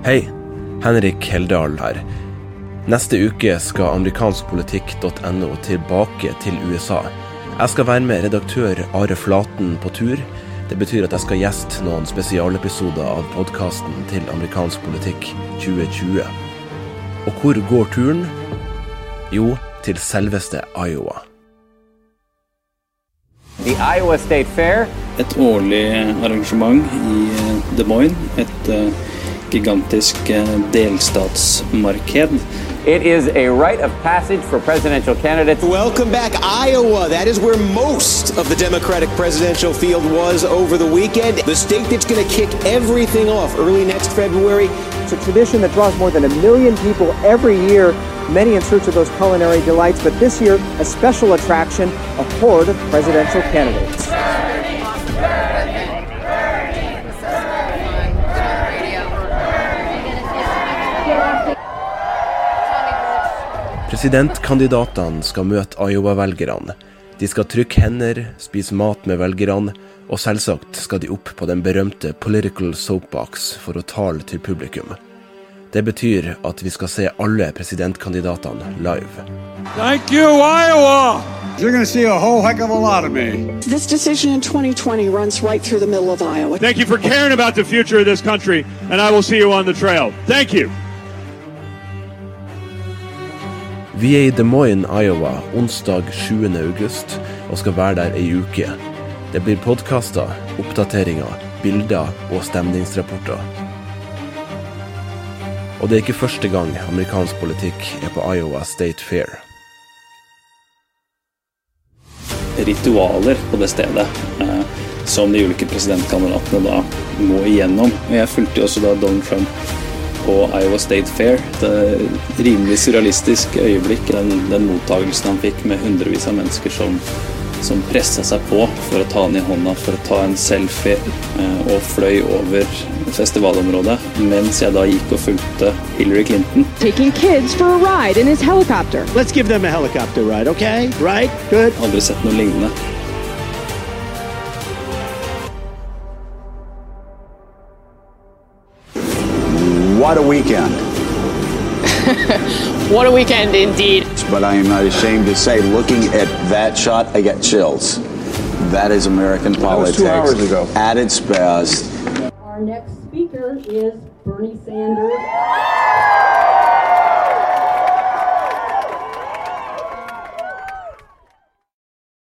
Hei, Henrik Heldal her. Neste uke skal amerikanskpolitikk.no tilbake til USA. Jeg skal være med redaktør Are Flaten på tur. Det betyr at jeg skal gjeste noen spesialepisoder av podkasten til Amerikansk politikk 2020. Og hvor går turen? Jo, til selveste Iowa. The Iowa State Fair. Et årlig arrangement i eh, Des Moines. Et uh, gigantisk uh, delstatsmarked. It is a rite of passage for presidential candidates. Welcome back, Iowa. That is where most of the Democratic presidential field was over the weekend. The state that's going to kick everything off early next February. It's a tradition that draws more than a million people every year, many in search of those culinary delights. But this year, a special attraction, a horde of presidential candidates. Presidentkandidatene skal møte Iowa-velgerne. De skal trykke hender, spise mat med velgerne, og selvsagt skal de opp på den berømte political soapbox for å tale til publikum. Det betyr at vi skal se alle presidentkandidatene live. Thank you, Iowa! You're going to see a whole heck of a lot of me. This decision in 2020 runs right through the middle of Iowa. Thank you for caring about the future of this country, and I will see you on the trail. Thank you. Vi er i Des Moines, Iowa, onsdag 7. august, og skal være der ei uke. Det blir podkaster, oppdateringer, bilder og stemningsrapporter. Og det er ikke første gang amerikansk politikk er på Iowa State Fair. Ritualer på det stedet eh, som de ulike presidentkandidatene da må igjennom. Jeg fulgte jo også da Donald Trump på Iowa State Fair. Et eh, rimelig surrealistisk øyeblikk. Den, den mottagelsen han fikk med hundrevis av mennesker som, som pressa seg på for å ta han i hånda, for å ta en selfie, eh, og fløy over festivalområdet. Mens jeg da gikk og fulgte Hillary Clinton. taking kids for a ride in his helicopter. Let's give them a helicopter ride, okay? Right? Good. Aldri sett noe lignende. What a weekend. What a weekend indeed. But I am not ashamed to say, looking at that shot, I get chills. That is American was politics two hours ago. at its best. Our next speaker is Bernie Sanders.